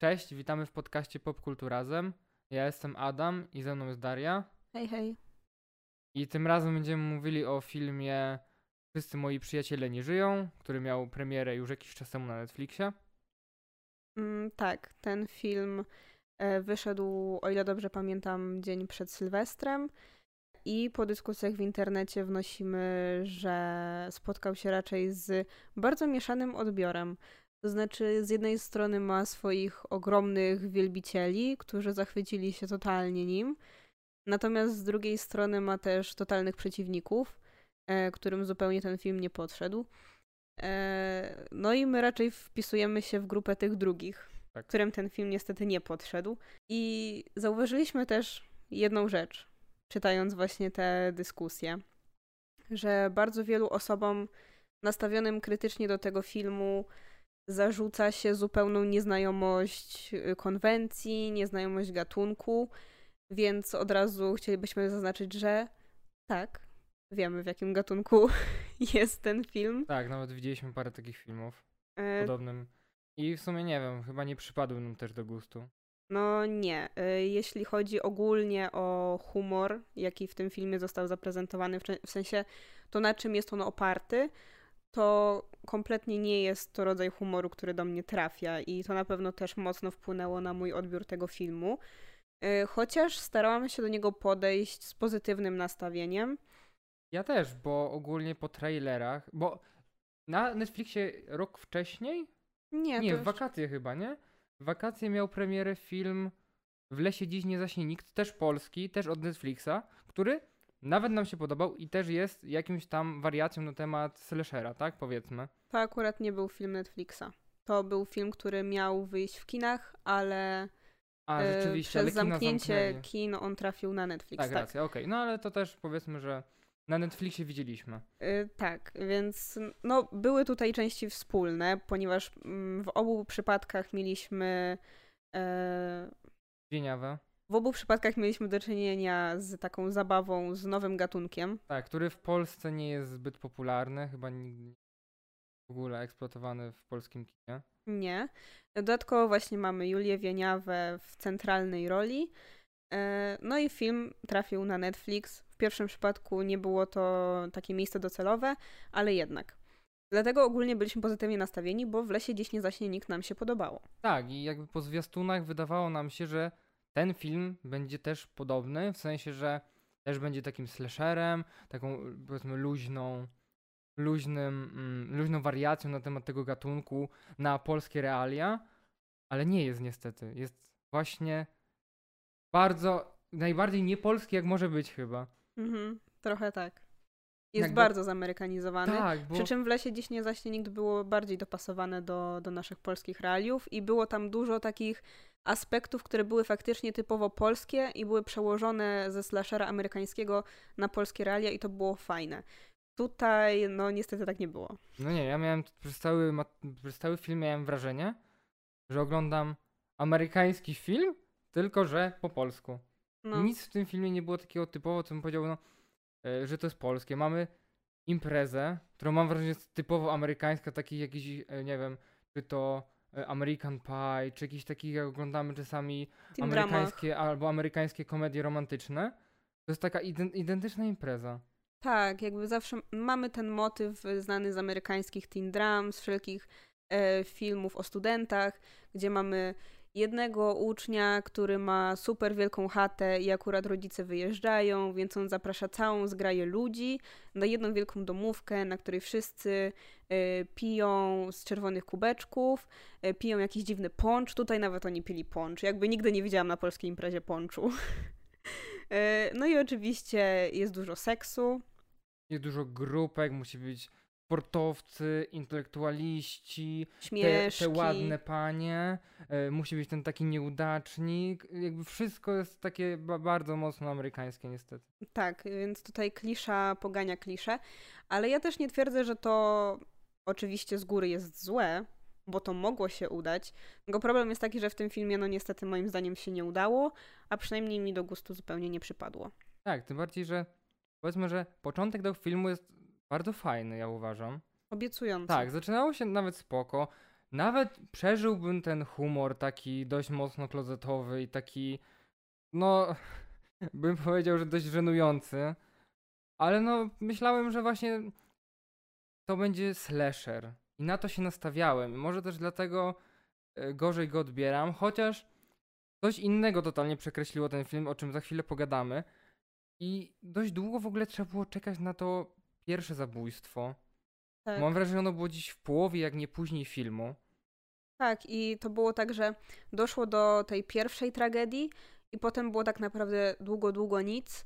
Cześć, witamy w podcaście Popkulturazem. Ja jestem Adam i ze mną jest Daria. Hej, hej. I tym razem będziemy mówili o filmie Wszyscy moi przyjaciele nie żyją, który miał premierę już jakiś czas temu na Netflixie. Mm, tak, ten film e, wyszedł, o ile dobrze pamiętam, dzień przed Sylwestrem. I po dyskusjach w internecie wnosimy, że spotkał się raczej z bardzo mieszanym odbiorem. To znaczy, z jednej strony ma swoich ogromnych wielbicieli, którzy zachwycili się totalnie nim, natomiast z drugiej strony ma też totalnych przeciwników, e, którym zupełnie ten film nie podszedł. E, no i my raczej wpisujemy się w grupę tych drugich, Tak. którym ten film niestety nie podszedł. I zauważyliśmy też jedną rzecz, czytając właśnie te dyskusje, że bardzo wielu osobom nastawionym krytycznie do tego filmu zarzuca się zupełną nieznajomość y, konwencji, nieznajomość gatunku, więc od razu chcielibyśmy zaznaczyć, że tak, wiemy w jakim gatunku jest ten film. Tak, nawet widzieliśmy parę takich filmów E, podobnym. I w sumie nie wiem, chyba nie przypadły nam też do gustu. No nie. Y, Jeśli chodzi ogólnie o humor, jaki w tym filmie został zaprezentowany, w sensie to na czym jest on oparty, to kompletnie nie jest to rodzaj humoru, który do mnie trafia i to na pewno też mocno wpłynęło na mój odbiór tego filmu. Y, Chociaż starałam się do niego podejść z pozytywnym nastawieniem. Ja też, bo ogólnie po trailerach, bo na Netflixie rok wcześniej Nie, Nie, w wakacje chyba, nie? W wakacje miał premierę film W lesie dziś nie zaśnie nikt, też polski, też od Netflixa, który nawet nam się podobał i też jest jakimś tam wariacją na temat slashera, tak? Powiedzmy. to akurat nie był film Netflixa. To był film, który miał wyjść w kinach, ale A, e, rzeczywiście, ale przez kina zamknięcie kin on trafił na Netflix. Tak, racja, okej. No ale to też powiedzmy, że na Netflixie widzieliśmy. Y, Tak, więc no, były tutaj części wspólne, ponieważ mm, w obu przypadkach mieliśmy Wieniawę. W obu przypadkach mieliśmy do czynienia z taką zabawą, z nowym gatunkiem. Tak, który w Polsce nie jest zbyt popularny, chyba nigdy nie w ogóle eksploatowany w polskim kinie. Nie. Dodatkowo właśnie mamy Julię Wieniawę w centralnej roli. E, No i film trafił na Netflix. W pierwszym przypadku nie było to takie miejsce docelowe, ale jednak. Dlatego ogólnie byliśmy pozytywnie nastawieni, bo w lesie dziś nie zaśnie nikt nam się podobało. Tak, i jakby po zwiastunach wydawało nam się, że ten film będzie też podobny, w sensie, że też będzie takim slasherem, taką powiedzmy luźną, luźnym, mm, luźną wariacją na temat tego gatunku na polskie realia, ale nie jest niestety. Jest właśnie bardzo, najbardziej niepolski jak może być chyba. Mhm, trochę tak. Jest bardzo zamerykanizowany. Tak, bo... Przy czym w lesie dziś nie zaśnie nikt było bardziej dopasowane do, do naszych polskich realiów i było tam dużo takich aspektów, które były faktycznie typowo polskie i były przełożone ze slashera amerykańskiego na polskie realia i to było fajne. Tutaj, no niestety tak nie było. No nie, ja miałem przez cały, przez cały film miałem wrażenie, że oglądam amerykański film, tylko że po polsku. No, Nic w tym filmie nie było takiego typowo, co bym powiedział, no, e, że to jest polskie. Mamy imprezę, którą mam wrażenie jest typowo amerykańska, takich jakiś, e, nie wiem, czy to American Pie, czy jakiś takich, jak oglądamy czasami teen dramach. amerykańskie albo amerykańskie komedie romantyczne. To jest taka iden- identyczna impreza. Tak, jakby zawsze mamy ten motyw znany z amerykańskich teen dram, z wszelkich e, filmów o studentach, gdzie mamy jednego ucznia, który ma super wielką chatę i akurat rodzice wyjeżdżają, więc on zaprasza całą zgraję ludzi na jedną wielką domówkę, na której wszyscy e, piją z czerwonych kubeczków, e, piją jakiś dziwny poncz. Tutaj nawet oni pili poncz. Jakby nigdy nie widziałam na polskiej imprezie ponczu. E, No i oczywiście jest dużo seksu. Jest dużo grupek, musi być sportowcy, intelektualiści, te, te ładne panie, e, musi być ten taki nieudacznik. Jakby wszystko jest takie ba- bardzo mocno amerykańskie niestety. Tak, więc tutaj klisza pogania kliszę, ale ja też nie twierdzę, że to oczywiście z góry jest złe, bo to mogło się udać. Tylko problem jest taki, że w tym filmie no niestety moim zdaniem się nie udało, a przynajmniej mi do gustu zupełnie nie przypadło. Tak, tym bardziej, że powiedzmy, że początek tego filmu jest bardzo fajny, ja uważam. Obiecująco. Tak, zaczynało się nawet spoko. nawet przeżyłbym ten humor taki dość mocno klozetowy i taki, no, bym powiedział, że dość żenujący. Ale no, myślałem, że właśnie to będzie slasher. I na to się nastawiałem. Może też dlatego e, gorzej go odbieram, chociaż coś innego totalnie przekreśliło ten film, o czym za chwilę pogadamy. I dość długo w ogóle trzeba było czekać na to pierwsze zabójstwo. Tak. Mam wrażenie, że ono było dziś w połowie, jak nie później filmu. Tak, i to było tak, że doszło do tej pierwszej tragedii i potem było tak naprawdę długo, długo nic.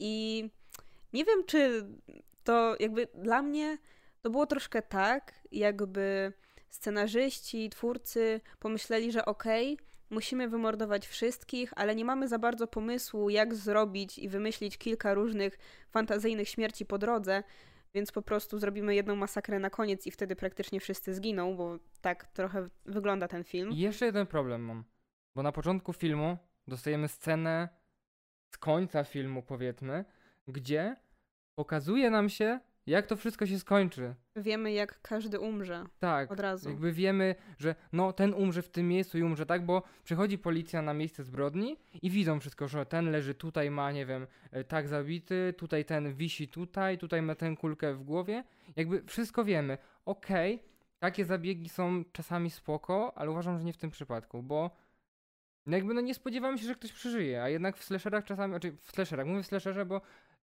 I nie wiem, czy to jakby dla mnie to było troszkę tak, jakby scenarzyści, twórcy pomyśleli, że okej, okay, musimy wymordować wszystkich, ale nie mamy za bardzo pomysłu, jak zrobić i wymyślić kilka różnych fantazyjnych śmierci po drodze, więc po prostu zrobimy jedną masakrę na koniec i wtedy praktycznie wszyscy zginą, bo tak trochę wygląda ten film. I jeszcze jeden problem mam, bo na początku filmu dostajemy scenę z końca filmu, powiedzmy, gdzie pokazuje nam się, jak to wszystko się skończy. Wiemy, jak każdy umrze. Tak. Od razu. Jakby wiemy, że no ten umrze w tym miejscu i umrze tak, bo przychodzi policja na miejsce zbrodni i widzą wszystko, że ten leży tutaj, ma, nie wiem, e, tak zabity, tutaj ten wisi tutaj, tutaj ma tę kulkę w głowie. Jakby wszystko wiemy. Okej, okay, takie zabiegi są czasami spoko, ale uważam, że nie w tym przypadku, bo no jakby no nie spodziewałem się, że ktoś przeżyje, a jednak w slasherach czasami, znaczy w slasherach, mówię w slasherze, bo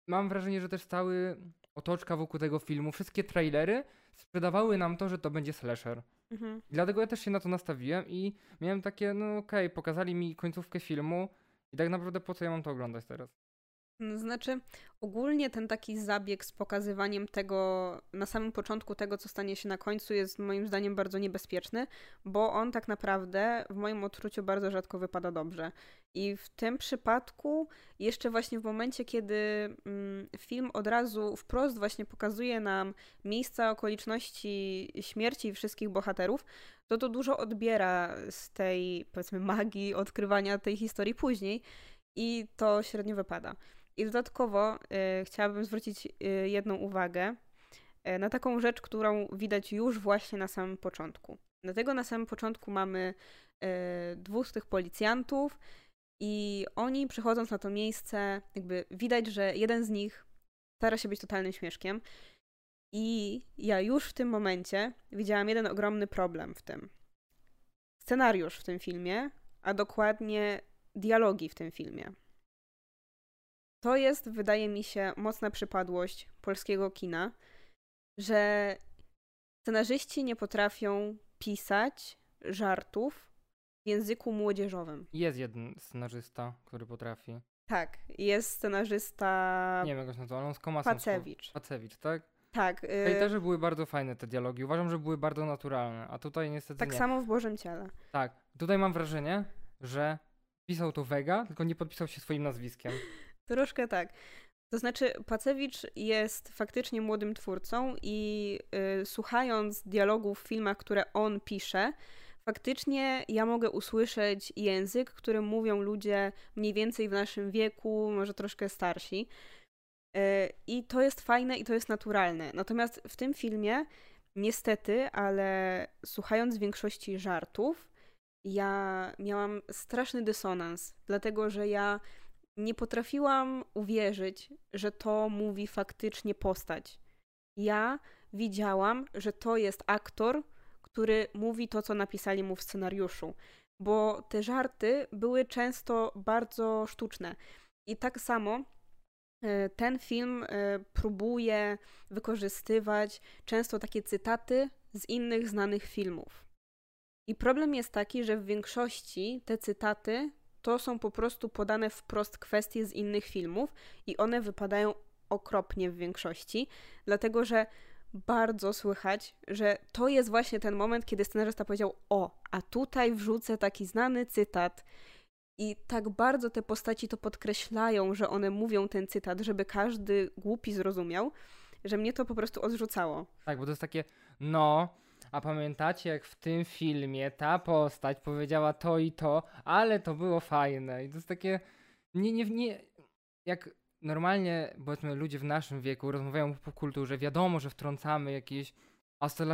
mam wrażenie, że też cały otoczka wokół tego filmu, wszystkie trailery sprzedawały nam to, że to będzie slasher. Mhm. Dlatego ja też się na to nastawiłem i miałem takie, no okej, okay, pokazali mi końcówkę filmu i tak naprawdę po co ja mam to oglądać teraz? Znaczy, ogólnie ten taki zabieg z pokazywaniem tego na samym początku tego, co stanie się na końcu, jest moim zdaniem bardzo niebezpieczny, bo on tak naprawdę w moim odczuciu bardzo rzadko wypada dobrze. I w tym przypadku, jeszcze właśnie w momencie, kiedy mm, film od razu wprost właśnie pokazuje nam miejsca, okoliczności śmierci wszystkich bohaterów, to to dużo odbiera z tej, powiedzmy, magii odkrywania tej historii później i to średnio wypada. I dodatkowo y, chciałabym zwrócić y, jedną uwagę y, na taką rzecz, którą widać już właśnie na samym początku. Dlatego na samym początku mamy dwóch z tych policjantów i oni przychodząc na to miejsce, jakby widać, że jeden z nich stara się być totalnym śmieszkiem. I ja już w tym momencie widziałam jeden ogromny problem w tym. Scenariusz w tym filmie, a dokładnie dialogi w tym filmie. To jest, wydaje mi się, mocna przypadłość polskiego kina, że scenarzyści nie potrafią pisać żartów w języku młodzieżowym. Jest jeden scenarzysta, który potrafi. Tak, jest scenarzysta. Nie wiem, jak się nazywa, ale on z Pacewicz. Pacewicz, tak? Tak. Yy... też były bardzo fajne te dialogi. Uważam, że były bardzo naturalne, a tutaj niestety. Tak nie. samo w Bożym Ciele. Tak. Tutaj mam wrażenie, że pisał to Vega, tylko nie podpisał się swoim nazwiskiem. Troszkę tak. To znaczy, Pacewicz jest faktycznie młodym twórcą i y, słuchając dialogów w filmach, które on pisze, faktycznie ja mogę usłyszeć język, którym mówią ludzie mniej więcej w naszym wieku, może troszkę starsi. Y, I to jest fajne i to jest naturalne. Natomiast w tym filmie, niestety, ale słuchając większości żartów, ja miałam straszny dysonans, dlatego że ja nie potrafiłam uwierzyć, że to mówi faktycznie postać. Ja widziałam, że to jest aktor, który mówi to, co napisali mu w scenariuszu, bo te żarty były często bardzo sztuczne. I tak samo e, ten film e, próbuje wykorzystywać często takie cytaty z innych znanych filmów. I problem jest taki, że w większości te cytaty to są po prostu podane wprost kwestie z innych filmów i one wypadają okropnie w większości, dlatego że bardzo słychać, że to jest właśnie ten moment, kiedy scenarzysta powiedział: O, a tutaj wrzucę taki znany cytat. I tak bardzo te postaci to podkreślają, że one mówią ten cytat, żeby każdy głupi zrozumiał, że mnie to po prostu odrzucało. Tak, bo to jest takie, no, a pamiętacie, jak w tym filmie ta postać powiedziała to i to, ale to było fajne. I to jest takie. Nie, nie, nie. Jak normalnie, powiedzmy, ludzie w naszym wieku rozmawiają o popkulturze, wiadomo, że wtrącamy jakieś hasta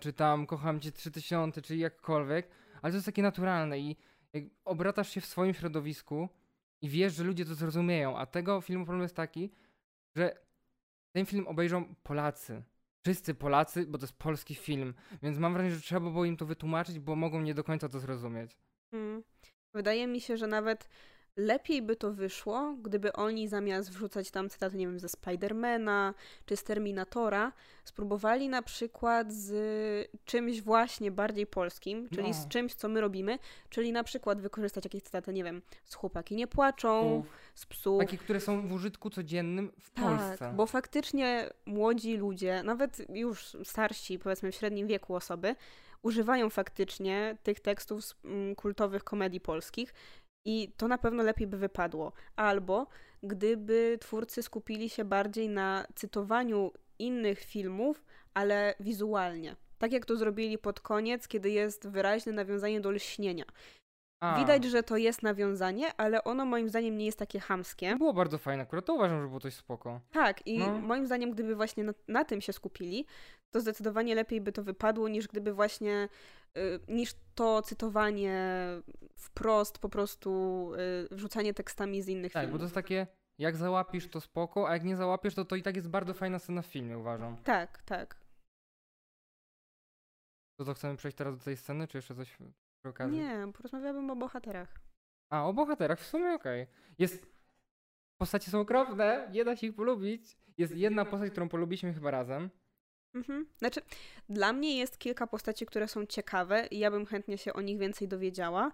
czy tam kocham cię 3000, czy jakkolwiek, ale to jest takie naturalne i jak obracasz się w swoim środowisku i wiesz, że ludzie to zrozumieją, a tego filmu problem jest taki, że ten film obejrzą Polacy. Wszyscy Polacy, bo to jest polski film, więc mam wrażenie, że trzeba było im to wytłumaczyć, bo mogą nie do końca to zrozumieć. Hmm. Wydaje mi się, że nawet lepiej by to wyszło, gdyby oni zamiast wrzucać tam cytaty, nie wiem, ze Spidermana czy z Terminatora, spróbowali na przykład z czymś właśnie bardziej polskim, czyli No. z czymś, co my robimy, czyli na przykład wykorzystać jakieś cytaty, nie wiem, z Chłopaki nie płaczą, Psów, z psów. Takie, które są w użytku codziennym w Polsce. Tak, bo faktycznie młodzi ludzie, nawet już starsi, powiedzmy w średnim wieku osoby, używają faktycznie tych tekstów z mm, kultowych komedii polskich i to na pewno lepiej by wypadło. Albo gdyby twórcy skupili się bardziej na cytowaniu innych filmów, ale wizualnie. Tak jak to zrobili pod koniec, kiedy jest wyraźne nawiązanie do lśnienia. A, Widać, że to jest nawiązanie, ale ono moim zdaniem nie jest takie chamskie. Było bardzo fajne, akurat to uważam, że było coś spoko. Tak, i No. moim zdaniem, gdyby właśnie na, na tym się skupili, to zdecydowanie lepiej by to wypadło, niż gdyby właśnie, y, niż to cytowanie wprost, po prostu y, wrzucanie tekstami z innych Tak, bo filmów. to jest takie, jak załapisz to spoko, a jak nie załapiesz to to i tak jest bardzo fajna scena w filmie, uważam. Tak, tak. To to chcemy przejść teraz do tej sceny, czy jeszcze coś przy okazji? Nie, porozmawiałabym o bohaterach. A, o bohaterach, w sumie okej. Jest... Postacie są okropne, nie da się ich polubić. Jest jedna postać, którą polubiliśmy chyba razem. Mhm. Znaczy, dla mnie jest kilka postaci, które są ciekawe i ja bym chętnie się o nich więcej dowiedziała.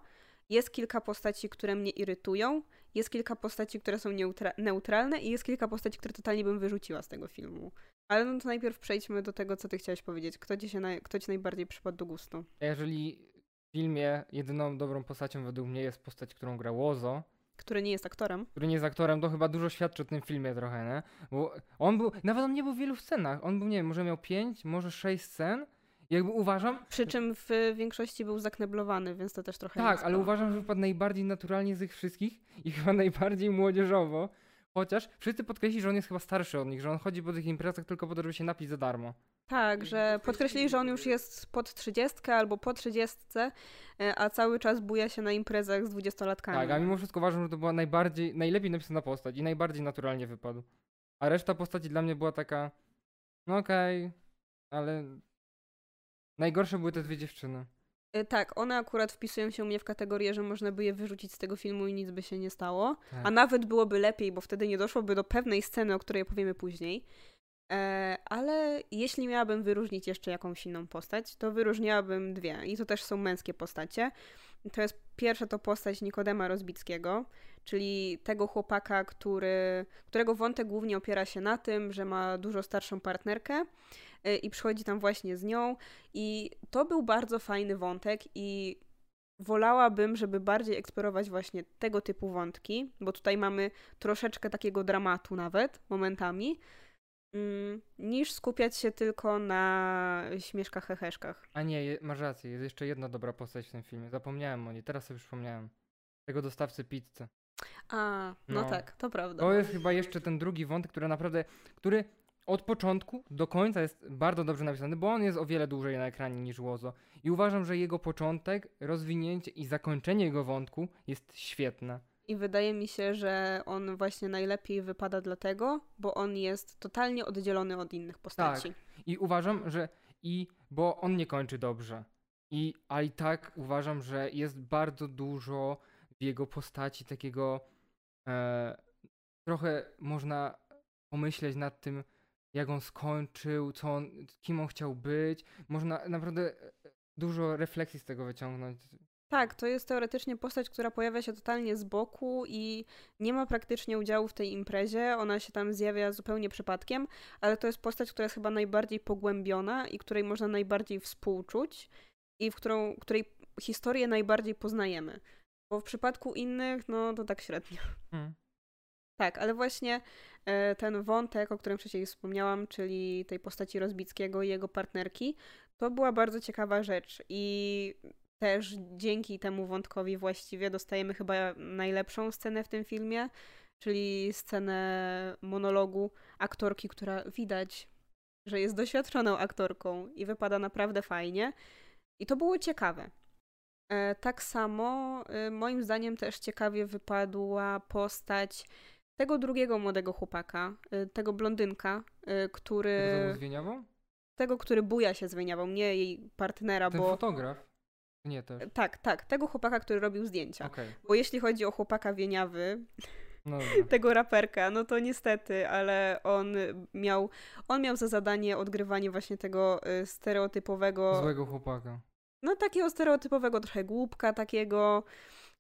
Jest kilka postaci, które mnie irytują, jest kilka postaci, które są neutra- neutralne i jest kilka postaci, które totalnie bym wyrzuciła z tego filmu. Ale no to najpierw przejdźmy do tego, co ty chciałeś powiedzieć. Kto ci, się naj- kto ci najbardziej przypadł do gustu? Jeżeli filmie jedyną dobrą postacią według mnie jest postać, którą gra Łozo, Który nie jest aktorem? który nie jest aktorem, to chyba dużo świadczy o tym filmie trochę, nie? Bo on był, nawet on nie był w wielu scenach. On był, nie wiem, może miał pięć, może sześć scen. Jakby uważam, Przy czym w większości był zakneblowany, więc to też trochę tak, ale uważam, że wypadł najbardziej naturalnie z tych wszystkich i chyba najbardziej młodzieżowo. Chociaż wszyscy podkreślili, że on jest chyba starszy od nich, że on chodzi po tych imprezach tylko po to, żeby się napić za darmo. Tak, że podkreślili, że on już jest pod 30 albo po 30, e, a cały czas buja się na imprezach z dwudziestolatkami. Tak, a mimo wszystko uważam, że to była najbardziej, najlepiej napisana postać i najbardziej naturalnie wypadł. A reszta postaci dla mnie była taka, no okej, ale najgorsze były te dwie dziewczyny. E, Tak, one akurat wpisują się u mnie w kategorię, że można by je wyrzucić z tego filmu i nic by się nie stało. Tak. A nawet byłoby lepiej, bo wtedy nie doszłoby do pewnej sceny, o której opowiemy później. E, ale jeśli miałabym wyróżnić jeszcze jakąś inną postać, to wyróżniałabym dwie. I to też są męskie postacie. To jest pierwsza to postać Nikodema Rozbickiego, czyli tego chłopaka, który, którego wątek głównie opiera się na tym, że ma dużo starszą partnerkę i przychodzi tam właśnie z nią. I to był bardzo fajny wątek i wolałabym, żeby bardziej eksplorować właśnie tego typu wątki, bo tutaj mamy troszeczkę takiego dramatu nawet momentami, mm, niż skupiać się tylko na śmieszkach, heheszkach. A nie, masz rację, jest jeszcze jedna dobra postać w tym filmie. Zapomniałem o niej, teraz sobie przypomniałem. Tego dostawcy pizzy. A, no, No. tak, to prawda. To jest chyba jeszcze ten drugi wątek, który naprawdę, który od początku do końca jest bardzo dobrze napisany, bo on jest o wiele dłużej na ekranie niż Łozo. I uważam, że jego początek, rozwinięcie i zakończenie jego wątku jest świetne. I wydaje mi się, że on właśnie najlepiej wypada dlatego, bo on jest totalnie oddzielony od innych postaci. I uważam, że i bo on nie kończy dobrze. I a i tak uważam, że jest bardzo dużo w jego postaci takiego e, trochę można pomyśleć nad tym, jak on skończył, co on, kim on chciał być. Można naprawdę e, dużo refleksji z tego wyciągnąć. Tak, to jest teoretycznie postać, która pojawia się totalnie z boku i nie ma praktycznie udziału w tej imprezie. Ona się tam zjawia zupełnie przypadkiem, ale to jest postać, która jest chyba najbardziej pogłębiona i której można najbardziej współczuć i w którą, której historię najbardziej poznajemy. Bo w przypadku innych, no to tak średnio. Hmm. Tak, ale właśnie e, ten wątek, o którym wcześniej wspomniałam, czyli tej postaci Rozbickiego i jego partnerki, to była bardzo ciekawa rzecz i też dzięki temu wątkowi właściwie dostajemy chyba najlepszą scenę w tym filmie, czyli scenę monologu aktorki, która widać, że jest doświadczoną aktorką i wypada naprawdę fajnie. I to było ciekawe. E, tak samo e, moim zdaniem też ciekawie wypadła postać tego drugiego młodego chłopaka, e, tego blondynka, który... Tego zwieniawą? Tego, który buja się zwieniawą, nie jej partnera, Ten bo... fotograf? Nie też. Tak, tak, tego chłopaka, który robił zdjęcia. Okay. Bo jeśli chodzi o chłopaka wieniawy, no tego raperka, no to niestety, ale on miał, on miał za zadanie odgrywanie właśnie tego stereotypowego... Złego chłopaka no takiego stereotypowego trochę głupka takiego,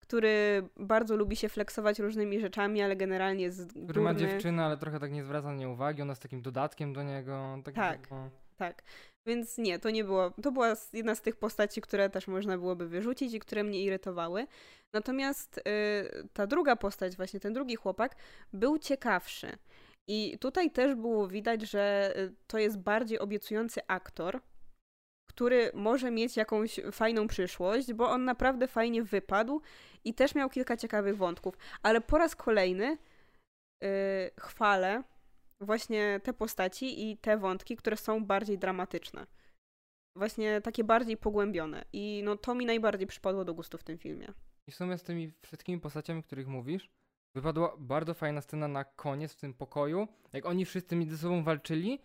który bardzo lubi się flexować różnymi rzeczami, ale generalnie jest Który durny. ma dziewczynę, ale trochę tak nie zwraca na nie uwagi, ona jest takim dodatkiem do niego. Tak, tak, tak. Więc nie, to nie było, to była jedna z tych postaci, które też można byłoby wyrzucić i które mnie irytowały. Natomiast y, ta druga postać, właśnie ten drugi chłopak, był ciekawszy. I tutaj też było widać, że y, to jest bardziej obiecujący aktor, który może mieć jakąś fajną przyszłość, bo on naprawdę fajnie wypadł i też miał kilka ciekawych wątków. Ale po raz kolejny yy, chwalę właśnie te postaci i te wątki, które są bardziej dramatyczne. Właśnie takie bardziej pogłębione. I no to mi najbardziej przypadło do gustu w tym filmie. I w sumie z tymi wszystkimi postaciami, o których mówisz, wypadła bardzo fajna scena na koniec w tym pokoju, jak oni wszyscy między sobą walczyli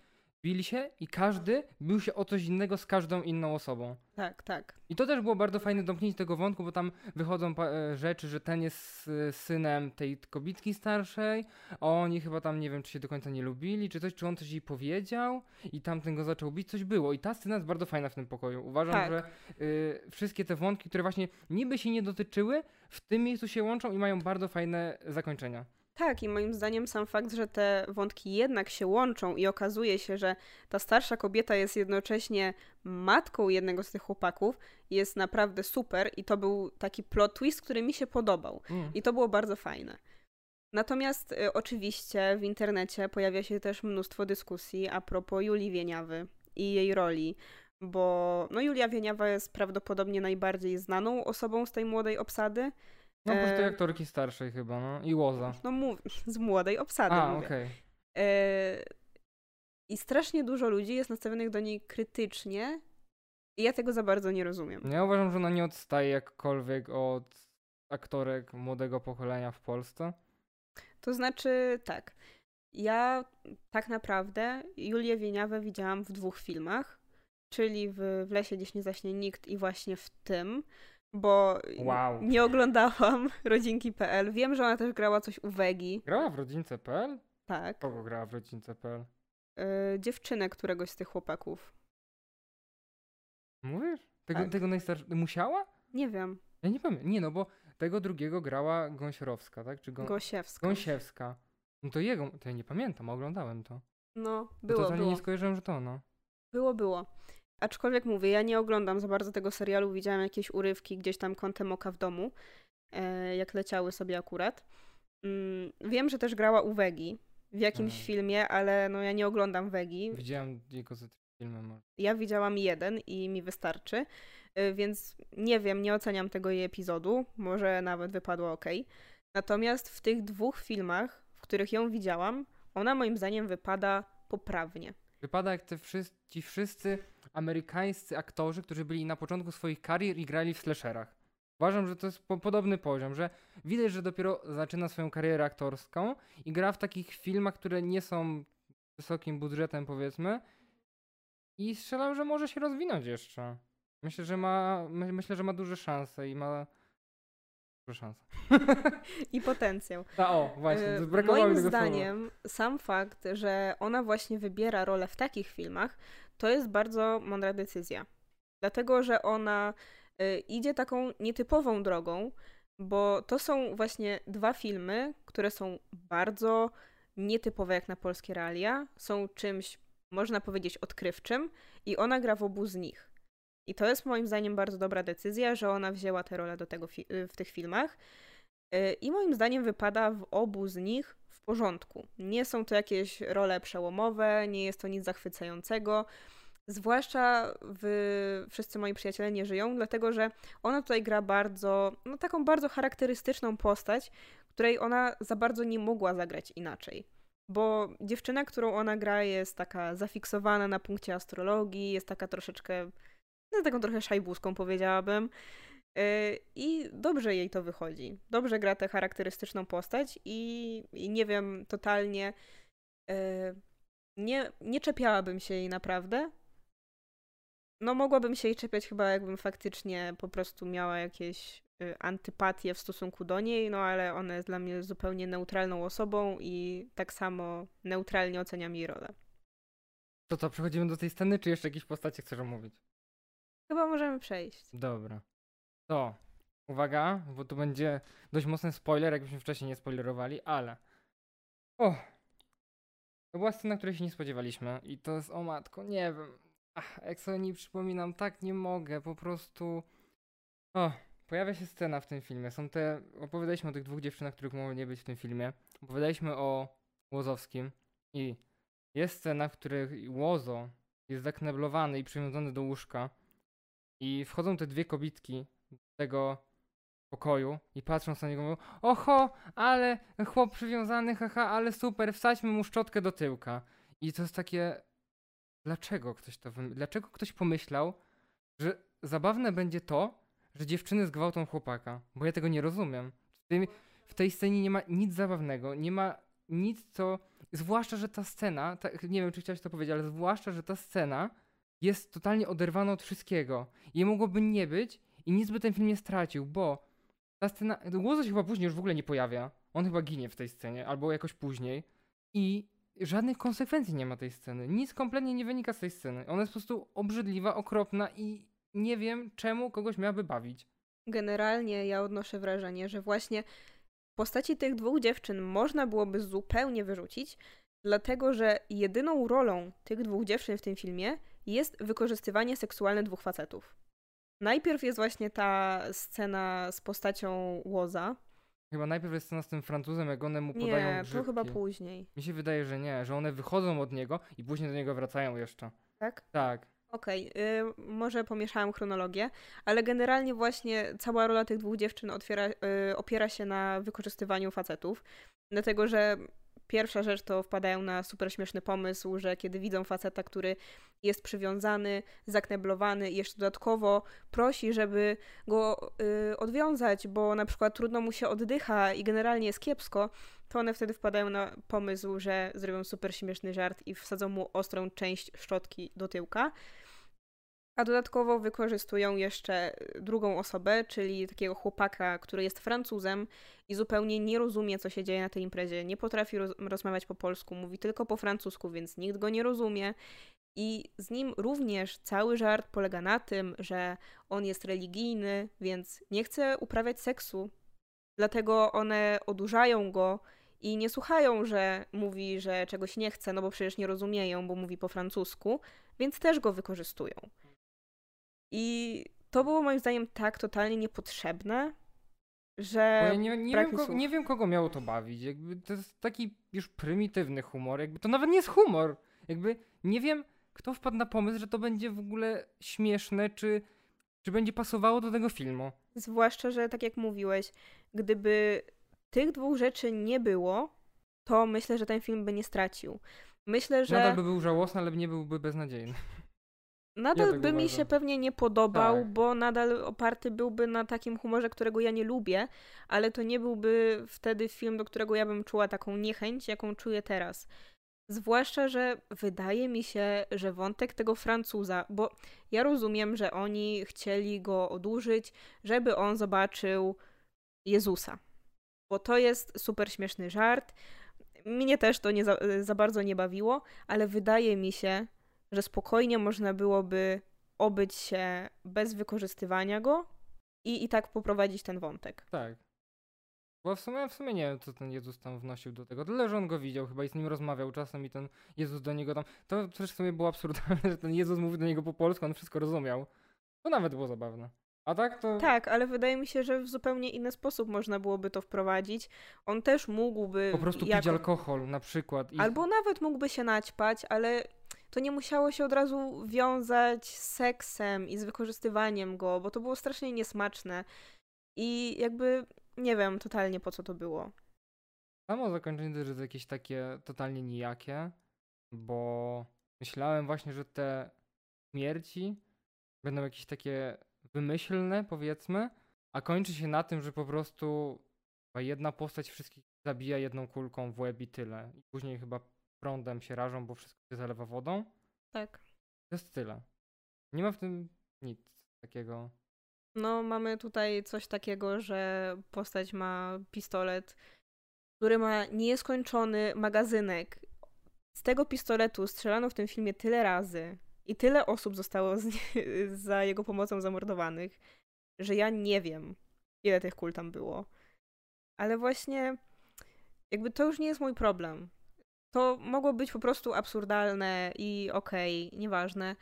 bili się i każdy bił się o coś innego z każdą inną osobą. Tak, tak. I to też było bardzo fajne domknięcie tego wątku, bo tam wychodzą e, rzeczy, że ten jest synem tej kobitki starszej, a oni chyba tam nie wiem, czy się do końca nie lubili, czy coś, czy on coś jej powiedział i tamten go zaczął bić, coś było. I ta scena jest bardzo fajna w tym pokoju. Uważam, tak. że y, wszystkie te wątki, które właśnie niby się nie dotyczyły, w tym miejscu się łączą i mają bardzo fajne zakończenia. Tak, i moim zdaniem sam fakt, że te wątki jednak się łączą i okazuje się, że ta starsza kobieta jest jednocześnie matką jednego z tych chłopaków, jest naprawdę super i to był taki plot twist, który mi się podobał. Mm. I to było bardzo fajne. Natomiast y, oczywiście w internecie pojawia się też mnóstwo dyskusji a propos Julii Wieniawy i jej roli, bo no Julia Wieniawa jest prawdopodobnie najbardziej znaną osobą z tej młodej obsady. No po prostu e, aktorki starszej chyba, no. I Łoza. No mów, z młodej obsady A, okej. Okay. E, I strasznie dużo ludzi jest nastawionych do niej krytycznie i ja tego za bardzo nie rozumiem. Ja uważam, że ona nie odstaje jakkolwiek od aktorek młodego pokolenia w Polsce. To znaczy tak. Ja tak naprawdę Julię Wieniawę widziałam w dwóch filmach, czyli w, w Lesie gdzieś nie zaśnie nikt i właśnie w tym bo wow. nie oglądałam rodzinki.pl. Wiem, że ona też grała coś u Wegi. Grała w rodzince.pl? Tak. Kogo grała w rodzince.pl? Yy, dziewczynę któregoś z tych chłopaków. Mówisz? Tego, tak. tego najstarszego. Musiała? Nie wiem. Ja nie pamiętam. Nie, no bo tego drugiego grała Gąsiorowska, tak? Czy Gą... Gosiewska. Gąsiewska. No to jego, to ja nie pamiętam, oglądałem to. No, było, to było. nie skojarzyłem, że to no. Było, było. Aczkolwiek mówię, ja nie oglądam za bardzo tego serialu, widziałam jakieś urywki gdzieś tam kątem oka w domu, e, jak leciały sobie akurat. Mm, wiem, że też grała u Wegi w jakimś hmm. filmie, ale no ja nie oglądam Wegi. Widziałam jego z filmem. Ja widziałam jeden i mi wystarczy, e, więc nie wiem, nie oceniam tego jej epizodu, może nawet wypadło ok. Natomiast w tych dwóch filmach, w których ją widziałam, ona moim zdaniem wypada poprawnie. Wypada jak te wszyscy, ci wszyscy amerykańscy aktorzy, którzy byli na początku swoich karier i grali w slasherach. Uważam, że to jest po podobny poziom, że widać, że dopiero zaczyna swoją karierę aktorską i gra w takich filmach, które nie są wysokim budżetem, powiedzmy. I strzelam, że może się rozwinąć jeszcze. Myślę, że ma, my, myślę, że ma duże szanse i ma duże szanse. I potencjał. A o, właśnie, y, brakowało Moim zdaniem słowa. sam fakt, że ona właśnie wybiera rolę w takich filmach, to jest bardzo mądra decyzja. Dlatego, że ona y, idzie taką nietypową drogą, bo to są właśnie dwa filmy, które są bardzo nietypowe jak na polskie realia, są czymś, można powiedzieć, odkrywczym i ona gra w obu z nich. I to jest moim zdaniem bardzo dobra decyzja, że ona wzięła tę rolę do tego w tych filmach. Y, I moim zdaniem wypada w obu z nich porządku. Nie są to jakieś role przełomowe, nie jest to nic zachwycającego. Zwłaszcza w Wszyscy moi przyjaciele nie żyją, dlatego że ona tutaj gra bardzo, no taką bardzo charakterystyczną postać, której ona za bardzo nie mogła zagrać inaczej. Bo dziewczyna, którą ona gra, jest taka zafiksowana na punkcie astrologii, jest taka troszeczkę, no taką trochę szajbuską powiedziałabym. Y, I dobrze jej to wychodzi. Dobrze gra tę charakterystyczną postać i, i nie wiem, totalnie y, nie, nie czepiałabym się jej naprawdę. No mogłabym się jej czepiać chyba jakbym faktycznie po prostu miała jakieś y, antypatię w stosunku do niej, no ale ona jest dla mnie zupełnie neutralną osobą i tak samo neutralnie oceniam jej rolę. To co, przechodzimy do tej sceny, czy jeszcze jakieś postacie chcesz omówić? Chyba możemy przejść. Dobra. To, uwaga, bo tu będzie dość mocny spoiler, jakbyśmy wcześniej nie spoilerowali, ale... O! To była scena, której się nie spodziewaliśmy i to jest, o matko, nie wiem. Ach, jak sobie nie przypominam, tak nie mogę, po prostu... O, pojawia się scena w tym filmie. Są te... Opowiadaliśmy o tych dwóch dziewczynach, których mogło nie być w tym filmie. Opowiadaliśmy o Łozowskim i jest scena, w której Łozo jest zakneblowany i przywiązany do łóżka i wchodzą te dwie kobitki tego pokoju i patrzą na niego mówią oho, ale chłop przywiązany, haha, ale super, wsadźmy mu szczotkę do tyłka. I to jest takie, dlaczego ktoś to dlaczego ktoś pomyślał, że zabawne będzie to, że dziewczyny zgwałcą chłopaka, bo ja tego nie rozumiem. W, w tej scenie nie ma nic zabawnego, nie ma nic, co... Zwłaszcza, że ta scena, ta, nie wiem, czy chciałeś to powiedzieć, ale zwłaszcza, że ta scena jest totalnie oderwana od wszystkiego. I mogłoby nie być i nic by ten film nie stracił, bo ta scena, Łozo się chyba później już w ogóle nie pojawia. On chyba ginie w tej scenie, albo jakoś później. I żadnych konsekwencji nie ma tej sceny. Nic kompletnie nie wynika z tej sceny. Ona jest po prostu obrzydliwa, okropna i nie wiem, czemu kogoś miałaby bawić. Generalnie ja odnoszę wrażenie, że właśnie postaci tych dwóch dziewczyn można byłoby zupełnie wyrzucić, dlatego że jedyną rolą tych dwóch dziewczyn w tym filmie jest wykorzystywanie seksualne dwóch facetów. Najpierw jest właśnie ta scena z postacią Łoza. Chyba najpierw jest scena z tym Francuzem, jak one mu podają Nie, grzybki. to chyba później. Mi się wydaje, że nie, że one wychodzą od niego i później do niego wracają jeszcze. Tak? Tak. Okej, okay, może pomieszałam chronologię, ale generalnie właśnie cała rola tych dwóch dziewczyn otwiera, y, opiera się na wykorzystywaniu facetów, dlatego że Pierwsza rzecz to wpadają na super śmieszny pomysł, że kiedy widzą faceta, który jest przywiązany, zakneblowany i jeszcze dodatkowo prosi, żeby go y, odwiązać, bo na przykład trudno mu się oddycha i generalnie jest kiepsko, to one wtedy wpadają na pomysł, że zrobią super śmieszny żart i wsadzą mu ostrą część szczotki do tyłka. A dodatkowo wykorzystują jeszcze drugą osobę, czyli takiego chłopaka, który jest Francuzem i zupełnie nie rozumie, co się dzieje na tej imprezie. Nie potrafi roz rozmawiać po polsku, mówi tylko po francusku, więc nikt go nie rozumie. I z nim również cały żart polega na tym, że on jest religijny, więc nie chce uprawiać seksu. Dlatego one odurzają go i nie słuchają, że mówi, że czegoś nie chce, no bo przecież nie rozumieją, bo mówi po francusku, więc też go wykorzystują. I to było moim zdaniem tak totalnie niepotrzebne, że. Ja nie, nie, wiem, ko- nie wiem, kogo miało to bawić. Jakby to jest taki już prymitywny humor. Jakby to nawet nie jest humor. Jakby nie wiem, kto wpadł na pomysł, że to będzie w ogóle śmieszne, czy, czy będzie pasowało do tego filmu. Zwłaszcza, że tak jak mówiłeś, gdyby tych dwóch rzeczy nie było, to myślę, że ten film by nie stracił. Myślę, że. Nadal by był żałosny, ale nie byłby beznadziejny. Nadal ja by mi się pewnie nie podobał, tak. bo nadal oparty byłby na takim humorze, którego ja nie lubię, ale to nie byłby wtedy film, do którego ja bym czuła taką niechęć, jaką czuję teraz. Zwłaszcza, że wydaje mi się, że wątek tego Francuza, bo ja rozumiem, że oni chcieli go odłużyć, żeby on zobaczył Jezusa. Bo to jest super śmieszny żart. Mnie też to nie za, za bardzo nie bawiło, ale wydaje mi się, że spokojnie można byłoby obyć się bez wykorzystywania go i, i tak poprowadzić ten wątek. Tak. Bo w sumie, w sumie nie wiem, co ten Jezus tam wnosił do tego. Tyle, że on go widział chyba i z nim rozmawiał czasem i ten Jezus do niego tam... To też w sumie było absurdalne, że ten Jezus mówił do niego po polsku, on wszystko rozumiał. To nawet było zabawne. A tak to... Tak, ale wydaje mi się, że w zupełnie inny sposób można byłoby to wprowadzić. On też mógłby... Po prostu jako... pić alkohol na przykład. I... Albo nawet mógłby się naćpać, ale to nie musiało się od razu wiązać z seksem i z wykorzystywaniem go, bo to było strasznie niesmaczne. I jakby nie wiem totalnie po co to było. Samo zakończenie też jest jakieś takie totalnie nijakie, bo myślałem właśnie, że te śmierci będą jakieś takie wymyślne, powiedzmy, a kończy się na tym, że po prostu jedna postać wszystkich zabija jedną kulką w łeb i tyle. I później chyba prądem się rażą, bo wszystko się zalewa wodą. Tak. To jest tyle. Nie ma w tym nic takiego. No, mamy tutaj coś takiego, że postać ma pistolet, który ma nieskończony magazynek. Z tego pistoletu strzelano w tym filmie tyle razy i tyle osób zostało z, za jego pomocą zamordowanych, że ja nie wiem, ile tych kul tam było. Ale właśnie, jakby to już nie jest mój problem. To mogło być po prostu absurdalne i okej, okay, nieważne.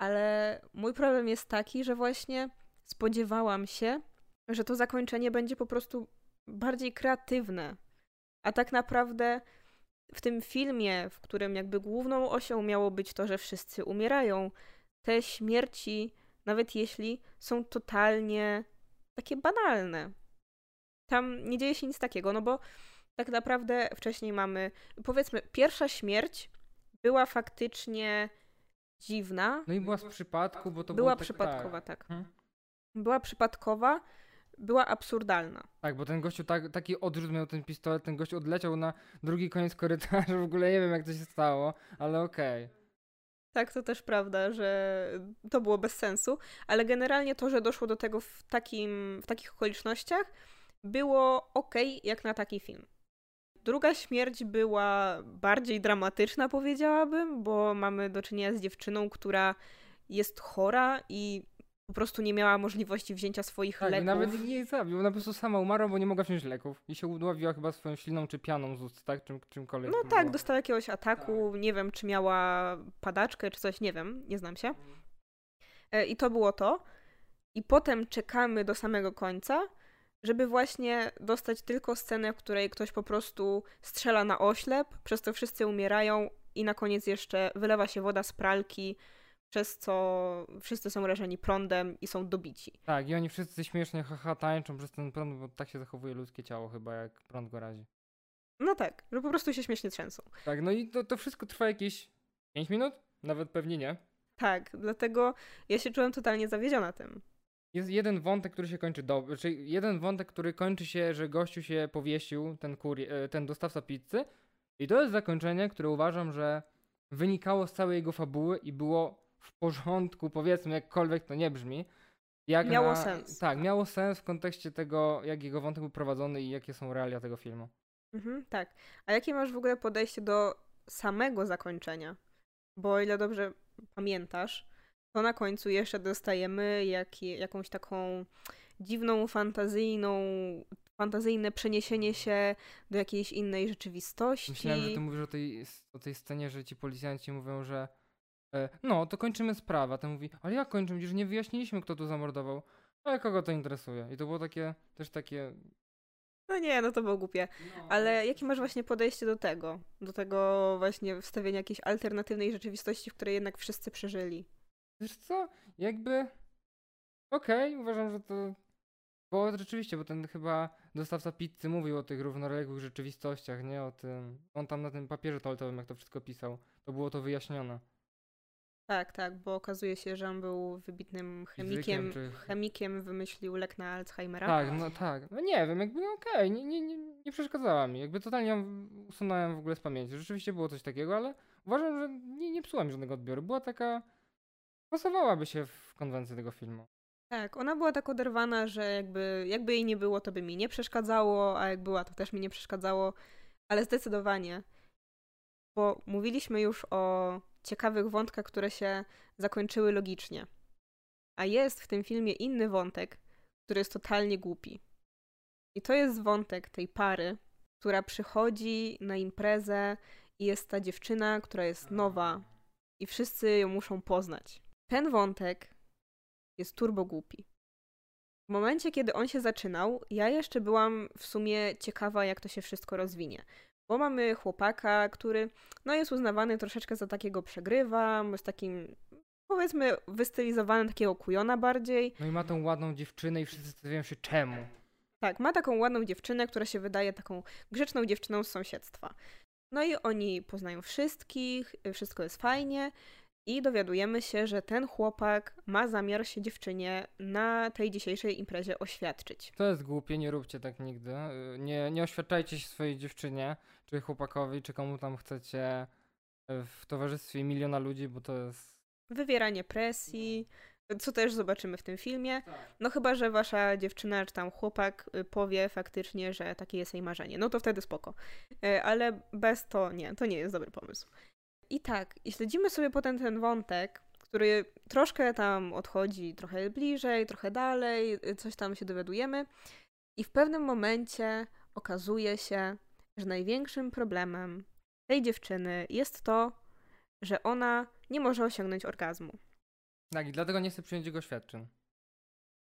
Ale mój problem jest taki, że właśnie spodziewałam się, że to zakończenie będzie po prostu bardziej kreatywne. A tak naprawdę w tym filmie, w którym jakby główną osią miało być to, że wszyscy umierają, te śmierci, nawet jeśli są totalnie takie banalne. Tam nie dzieje się nic takiego, no bo tak naprawdę wcześniej mamy, powiedzmy, pierwsza śmierć była faktycznie dziwna. No i była z przypadku, bo to była było tak, przypadkowa, tak. tak. Hmm? Była przypadkowa, była absurdalna. Tak, bo ten gościu tak, taki odrzut miał ten pistolet, ten gość odleciał na drugi koniec korytarza, w ogóle nie wiem jak to się stało, ale okej. Okay. Tak, to też prawda, że to było bez sensu, ale generalnie to, że doszło do tego w, takim, w takich okolicznościach, było ok jak na taki film. Druga śmierć była bardziej dramatyczna, powiedziałabym, bo mamy do czynienia z dziewczyną, która jest chora i po prostu nie miała możliwości wzięcia swoich tak, leków. nawet nie zabił, ona po prostu sama umarła, bo nie mogła wziąć leków i się udławiła chyba swoją śliną czy pianą z ust, tak? Czym, czymkolwiek. No tak, było. dostała jakiegoś ataku, tak. nie wiem, czy miała padaczkę, czy coś, nie wiem, nie znam się. E, I to było to. I potem czekamy do samego końca, żeby właśnie dostać tylko scenę, w której ktoś po prostu strzela na oślep, przez to wszyscy umierają i na koniec jeszcze wylewa się woda z pralki, przez co wszyscy są rażeni prądem i są dobici. Tak, i oni wszyscy śmiesznie haha tańczą przez ten prąd, bo tak się zachowuje ludzkie ciało chyba, jak prąd go razi. No tak, że po prostu się śmiesznie trzęsą. Tak, no i to, to wszystko trwa jakieś 5 minut? Nawet pewnie nie. Tak, dlatego ja się czułem totalnie zawiedziona tym. Jest jeden wątek, który się kończy dobrze, czyli jeden wątek, który kończy się, że gościu się powiesił, ten, kurier, e, ten dostawca pizzy i to jest zakończenie, które uważam, że wynikało z całej jego fabuły i było w porządku, powiedzmy, jakkolwiek to nie brzmi. Jak miało na, sens. Tak, miało sens w kontekście tego, jak jego wątek był prowadzony i jakie są realia tego filmu. Mhm, tak. A jakie masz w ogóle podejście do samego zakończenia? Bo o ile dobrze pamiętasz, to na końcu jeszcze dostajemy jak, jakąś taką dziwną, fantazyjną, fantazyjne przeniesienie się do jakiejś innej rzeczywistości. Myślałem, że ty mówisz o tej, o tej scenie, że ci policjanci mówią, że no, to kończymy sprawę. Ten mówi, ale jak kończymy? Przecież nie wyjaśniliśmy, kto tu zamordował. Ale kogo to interesuje? I to było takie, też takie... No nie, no to było głupie. No, ale jakie masz właśnie podejście do tego? Do tego właśnie wstawienia jakiejś alternatywnej rzeczywistości, w której jednak wszyscy przeżyli? Wiesz co? Jakby... Okej, okay, uważam, że to... Bo rzeczywiście, bo ten chyba dostawca pizzy mówił o tych równoległych rzeczywistościach, nie? O tym... On tam na tym papierze toaletowym, jak to wszystko pisał, to było to wyjaśnione. Tak, tak, bo okazuje się, że on był wybitnym chemikiem, czy... chemikiem wymyślił lek na Alzheimera. Tak, no tak. No nie wiem, jakby okej, okay, nie, nie, nie, nie przeszkadzała mi. Jakby totalnie ją usunąłem w ogóle z pamięci. Rzeczywiście było coś takiego, ale uważam, że nie, nie psuła mi żadnego odbioru. Była taka... Pasowałaby się w konwencję tego filmu. Tak, ona była tak oderwana, że jakby, jakby jej nie było, to by mi nie przeszkadzało, a jak była, to też mi nie przeszkadzało, ale zdecydowanie. Bo mówiliśmy już o ciekawych wątkach, które się zakończyły logicznie. A jest w tym filmie inny wątek, który jest totalnie głupi. I to jest wątek tej pary, która przychodzi na imprezę i jest ta dziewczyna, która jest nowa i wszyscy ją muszą poznać. Ten wątek jest turbo głupi. W momencie, kiedy on się zaczynał, ja jeszcze byłam w sumie ciekawa, jak to się wszystko rozwinie. Bo mamy chłopaka, który no jest uznawany troszeczkę za takiego przegrywa, jest takim powiedzmy wystylizowany takiego kujona bardziej. No i ma tą ładną dziewczynę i wszyscy zastanawiają się czemu. Tak, ma taką ładną dziewczynę, która się wydaje taką grzeczną dziewczyną z sąsiedztwa. No i oni poznają wszystkich, wszystko jest fajnie i dowiadujemy się, że ten chłopak ma zamiar się dziewczynie na tej dzisiejszej imprezie oświadczyć. To jest głupie, nie róbcie tak nigdy. Nie, nie oświadczajcie się swojej dziewczynie, czy chłopakowi, czy komu tam chcecie y, w towarzystwie miliona ludzi, bo to jest... Wywieranie presji, co też zobaczymy w tym filmie. No chyba, że wasza dziewczyna czy tam chłopak y, powie faktycznie, że takie jest jej marzenie. No to wtedy spoko. Y, Ale bez to nie, to nie jest dobry pomysł. I tak, i śledzimy sobie potem ten wątek, który troszkę tam odchodzi trochę bliżej, trochę dalej, y, coś tam się dowiadujemy. I w pewnym momencie okazuje się, że największym problemem tej dziewczyny jest to, że ona nie może osiągnąć orgazmu. Tak, i dlatego nie chcę przyjąć jego oświadczeń.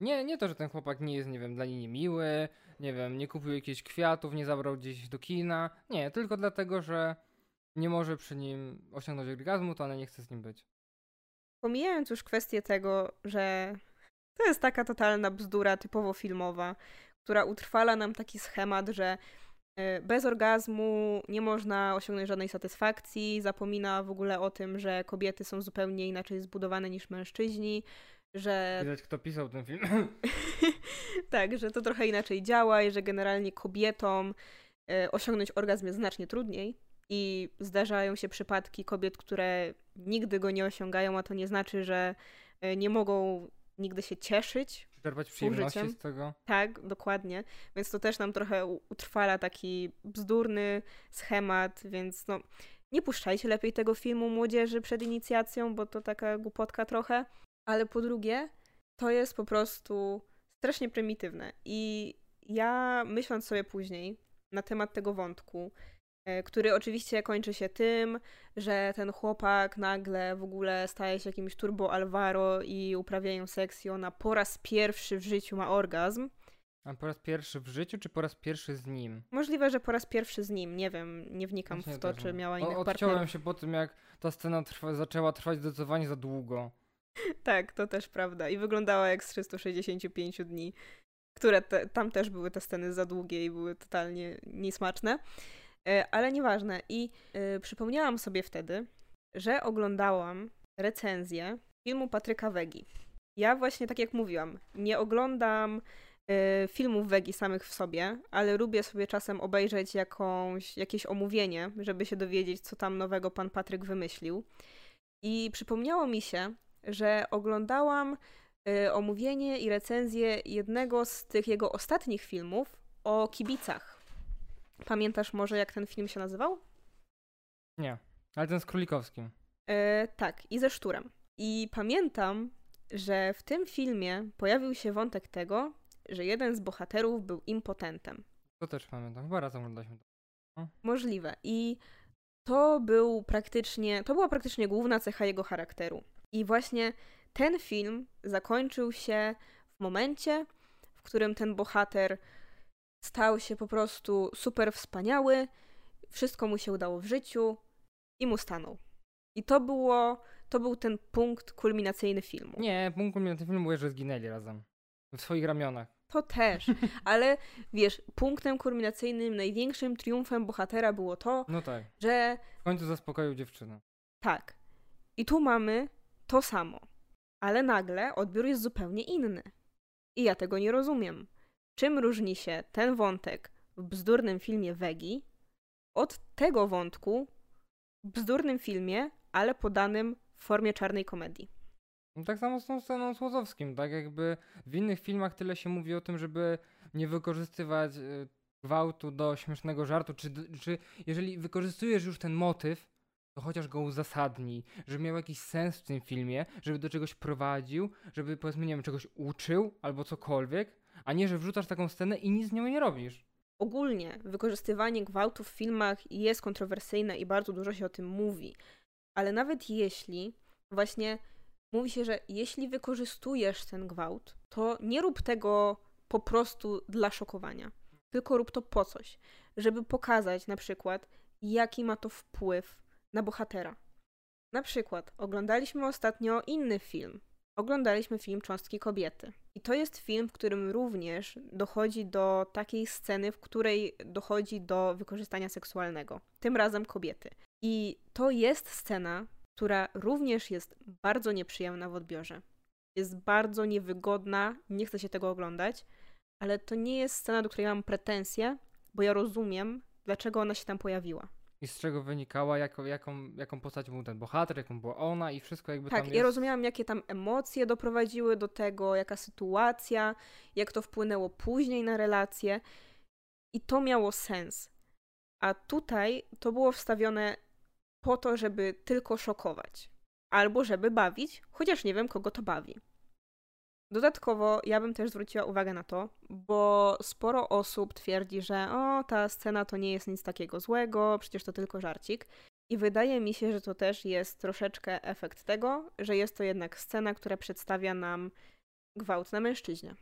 Nie, nie to, że ten chłopak nie jest, nie wiem, dla niej niemiły, nie wiem, nie kupił jakichś kwiatów, nie zabrał gdzieś do kina. Nie, tylko dlatego, że nie może przy nim osiągnąć orgazmu, to ona nie chce z nim być. Pomijając już kwestię tego, że to jest taka totalna bzdura typowo filmowa, która utrwala nam taki schemat, że bez orgazmu nie można osiągnąć żadnej satysfakcji, zapomina w ogóle o tym, że kobiety są zupełnie inaczej zbudowane niż mężczyźni, że Widać, kto pisał ten film. tak, że to trochę inaczej działa i że generalnie kobietom e, osiągnąć orgazm jest znacznie trudniej. I zdarzają się przypadki kobiet, które nigdy go nie osiągają, a to nie znaczy, że e, nie mogą nigdy się cieszyć. Czerpać przyjemności Użyciem. z tego. Tak, dokładnie. Więc to też nam trochę utrwala taki bzdurny schemat, więc no. Nie puszczajcie lepiej tego filmu młodzieży przed inicjacją, bo to taka głupotka trochę. Ale po drugie, to jest po prostu strasznie prymitywne. I ja myśląc sobie później na temat tego wątku, który oczywiście kończy się tym, że ten chłopak nagle w ogóle staje się jakimś turbo Alvaro i uprawiają seks i ona po raz pierwszy w życiu ma orgazm. A po raz pierwszy w życiu, czy po raz pierwszy z nim? Możliwe, że po raz pierwszy z nim, nie wiem, nie wnikam Właśnie w to, czy miała O- innych Odciąłem partnerów. się po tym, jak ta scena trwa, zaczęła trwać zdecydowanie za długo. Tak, to też prawda. I wyglądała jak z 365 dni, które te, tam też były te sceny za długie i były totalnie niesmaczne. E, Ale nieważne. I e, przypomniałam sobie wtedy, że oglądałam recenzję filmu Patryka Wegi. Ja właśnie, tak jak mówiłam, nie oglądam e, filmów Wegi samych w sobie, ale lubię sobie czasem obejrzeć jakąś, jakieś omówienie, żeby się dowiedzieć, co tam nowego pan Patryk wymyślił. I przypomniało mi się, że oglądałam omówienie i recenzję jednego z tych jego ostatnich filmów o kibicach. Pamiętasz może, jak ten film się nazywał? Nie, ale ten z Królikowskim. E, tak, i ze Szturem. I pamiętam, że w tym filmie pojawił się wątek tego, że jeden z bohaterów był impotentem. To też pamiętam, chyba raz oglądaliśmy to. Możliwe. I to był praktycznie, to była praktycznie główna cecha jego charakteru. I właśnie ten film zakończył się w momencie, w którym ten bohater stał się po prostu super wspaniały, wszystko mu się udało w życiu i mu stanął. I to było, to był ten punkt kulminacyjny filmu. Nie, punkt kulminacyjny filmu było, że zginęli razem. W swoich ramionach. To też, ale wiesz, punktem kulminacyjnym, największym triumfem bohatera było to, No tak. że W końcu zaspokoił dziewczynę. Tak. I tu mamy to samo. Ale nagle odbiór jest zupełnie inny. I ja tego nie rozumiem. Czym różni się ten wątek w bzdurnym filmie Wegi od tego wątku w bzdurnym filmie, ale podanym w formie czarnej komedii? No tak samo z tą sceną z Łozowskim, tak jakby w innych filmach tyle się mówi o tym, żeby nie wykorzystywać y, gwałtu do śmiesznego żartu, czy, czy jeżeli wykorzystujesz już ten motyw, to chociaż go uzasadnij, żeby miał jakiś sens w tym filmie, żeby do czegoś prowadził, żeby powiedzmy, nie wiem, czegoś uczył albo cokolwiek, a nie, że wrzucasz taką scenę i nic z nią nie robisz. Ogólnie wykorzystywanie gwałtu w filmach jest kontrowersyjne i bardzo dużo się o tym mówi. Ale nawet jeśli właśnie mówi się, że jeśli wykorzystujesz ten gwałt, to nie rób tego po prostu dla szokowania, tylko rób to po coś, żeby pokazać na przykład, jaki ma to wpływ na bohatera. Na przykład oglądaliśmy ostatnio inny film. Oglądaliśmy film Cząstki Kobiety. I to jest film, w którym również dochodzi do takiej sceny, w której dochodzi do wykorzystania seksualnego. Tym razem kobiety. I to jest scena, która również jest bardzo nieprzyjemna w odbiorze. Jest bardzo niewygodna, nie chce się tego oglądać, ale to nie jest scena, do której mam pretensje, bo ja rozumiem, dlaczego ona się tam pojawiła. I z czego wynikała, jako, jaką, jaką postać był ten bohater, jaką była ona i wszystko jakby tak, tam ja jest... rozumiałam, jakie tam emocje doprowadziły do tego, jaka sytuacja, jak to wpłynęło później na relacje. I to miało sens. A tutaj to było wstawione po to, żeby tylko szokować. Albo żeby bawić, chociaż nie wiem, kogo to bawi. Dodatkowo ja bym też zwróciła uwagę na to, bo sporo osób twierdzi, że o, ta scena to nie jest nic takiego złego, przecież to tylko żarcik. I wydaje mi się, że to też jest troszeczkę efekt tego, że jest to jednak scena, która przedstawia nam gwałt na mężczyźnie.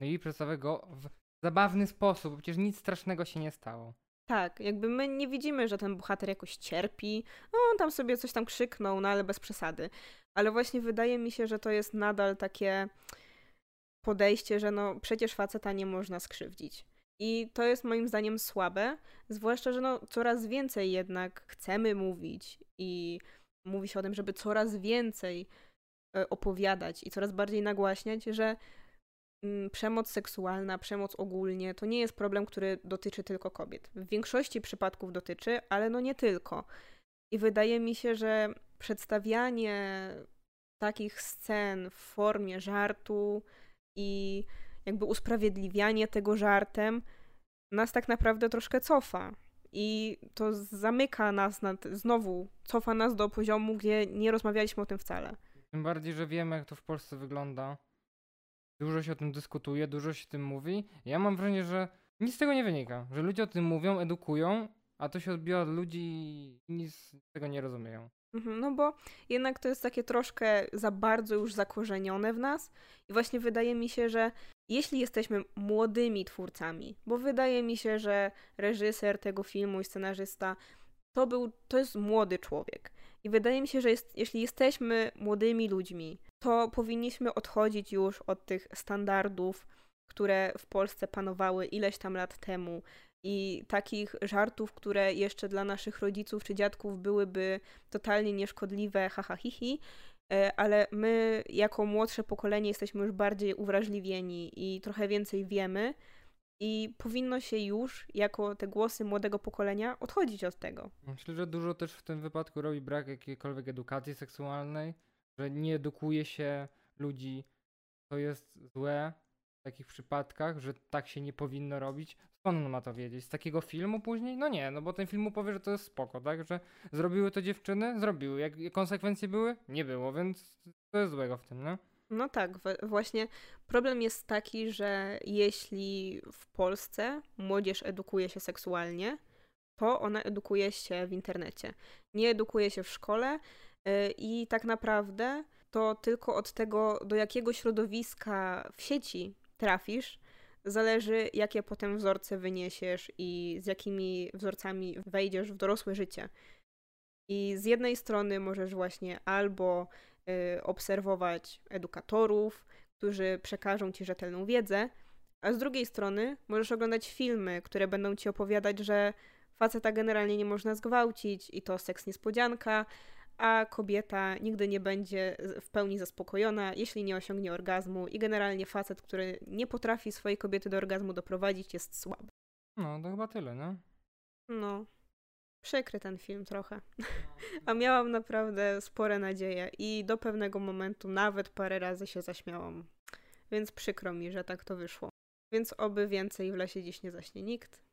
No i przedstawia go w zabawny sposób, przecież nic strasznego się nie stało. Tak, jakby my nie widzimy, że ten bohater jakoś cierpi. No, on tam sobie coś tam krzyknął, no ale bez przesady. Ale właśnie wydaje mi się, że to jest nadal takie podejście, że no przecież faceta nie można skrzywdzić. I to jest moim zdaniem słabe, zwłaszcza, że no coraz więcej jednak chcemy mówić i mówi się o tym, żeby coraz więcej e, opowiadać i coraz bardziej nagłaśniać, że mm, przemoc seksualna, przemoc ogólnie to nie jest problem, który dotyczy tylko kobiet. W większości przypadków dotyczy, ale no nie tylko. I wydaje mi się, że przedstawianie takich scen w formie żartu, i jakby usprawiedliwianie tego żartem nas tak naprawdę troszkę cofa. I to zamyka nas nad, znowu, cofa nas do poziomu, gdzie nie rozmawialiśmy o tym wcale. Tym bardziej, że wiemy, jak to w Polsce wygląda. Dużo się o tym dyskutuje, dużo się o tym mówi. Ja mam wrażenie, że nic z tego nie wynika. Że ludzie o tym mówią, edukują, a to się odbija od ludzi i nic z tego nie rozumieją. Mhm, no bo jednak to jest takie troszkę za bardzo już zakorzenione w nas i właśnie wydaje mi się, że jeśli jesteśmy młodymi twórcami, bo wydaje mi się, że reżyser tego filmu i scenarzysta to był, to jest młody człowiek. I wydaje mi się, że jest, jeśli jesteśmy młodymi ludźmi, to powinniśmy odchodzić już od tych standardów, które w Polsce panowały ileś tam lat temu, i takich żartów, które jeszcze dla naszych rodziców czy dziadków byłyby totalnie nieszkodliwe, haha, hihi, e, ale my jako młodsze pokolenie jesteśmy już bardziej uwrażliwieni i trochę więcej wiemy i powinno się już, jako te głosy młodego pokolenia, odchodzić od tego. Myślę, że dużo też w tym wypadku robi brak jakiejkolwiek edukacji seksualnej, że nie edukuje się ludzi, co jest złe takich przypadkach, że tak się nie powinno robić. Skąd on ma to wiedzieć? Z takiego filmu później? No nie, no bo ten film mu powie, że to jest spoko, tak? Że zrobiły to dziewczyny? Zrobiły. Jak konsekwencje były? Nie było, więc to jest złego w tym, no? No tak, właśnie problem jest taki, że jeśli w Polsce młodzież edukuje się seksualnie, to ona edukuje się w internecie. Nie edukuje się w szkole yy, i tak naprawdę to tylko od tego, do jakiego środowiska w sieci trafisz, zależy, jakie potem wzorce wyniesiesz i z jakimi wzorcami wejdziesz w dorosłe życie. I z jednej strony możesz właśnie albo y, obserwować edukatorów, którzy przekażą ci rzetelną wiedzę, a z drugiej strony możesz oglądać filmy, które będą ci opowiadać, że faceta generalnie nie można zgwałcić i to seks niespodzianka, a kobieta nigdy nie będzie w pełni zaspokojona, jeśli nie osiągnie orgazmu i generalnie facet, który nie potrafi swojej kobiety do orgazmu doprowadzić jest słaby. No, to chyba tyle, no. No. Przykry ten film trochę. A miałam naprawdę spore nadzieje i do pewnego momentu nawet parę razy się zaśmiałam. Więc przykro mi, że tak to wyszło. Więc oby więcej w lesie dziś nie zaśnie nikt.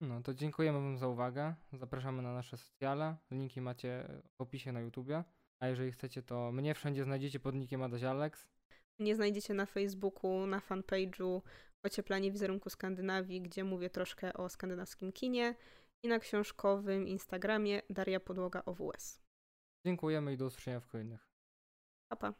No to dziękujemy Wam za uwagę. Zapraszamy na nasze socjale. Linki macie w opisie na YouTubie. A jeżeli chcecie, to mnie wszędzie znajdziecie pod nickiem Adaś Alex. Mnie znajdziecie na Facebooku, na fanpage'u Ocieplanie wizerunku Skandynawii, gdzie mówię troszkę o skandynawskim kinie i na książkowym Instagramie Daria Podłoga OWS. Dziękujemy i do usłyszenia w kolejnych. Pa, pa.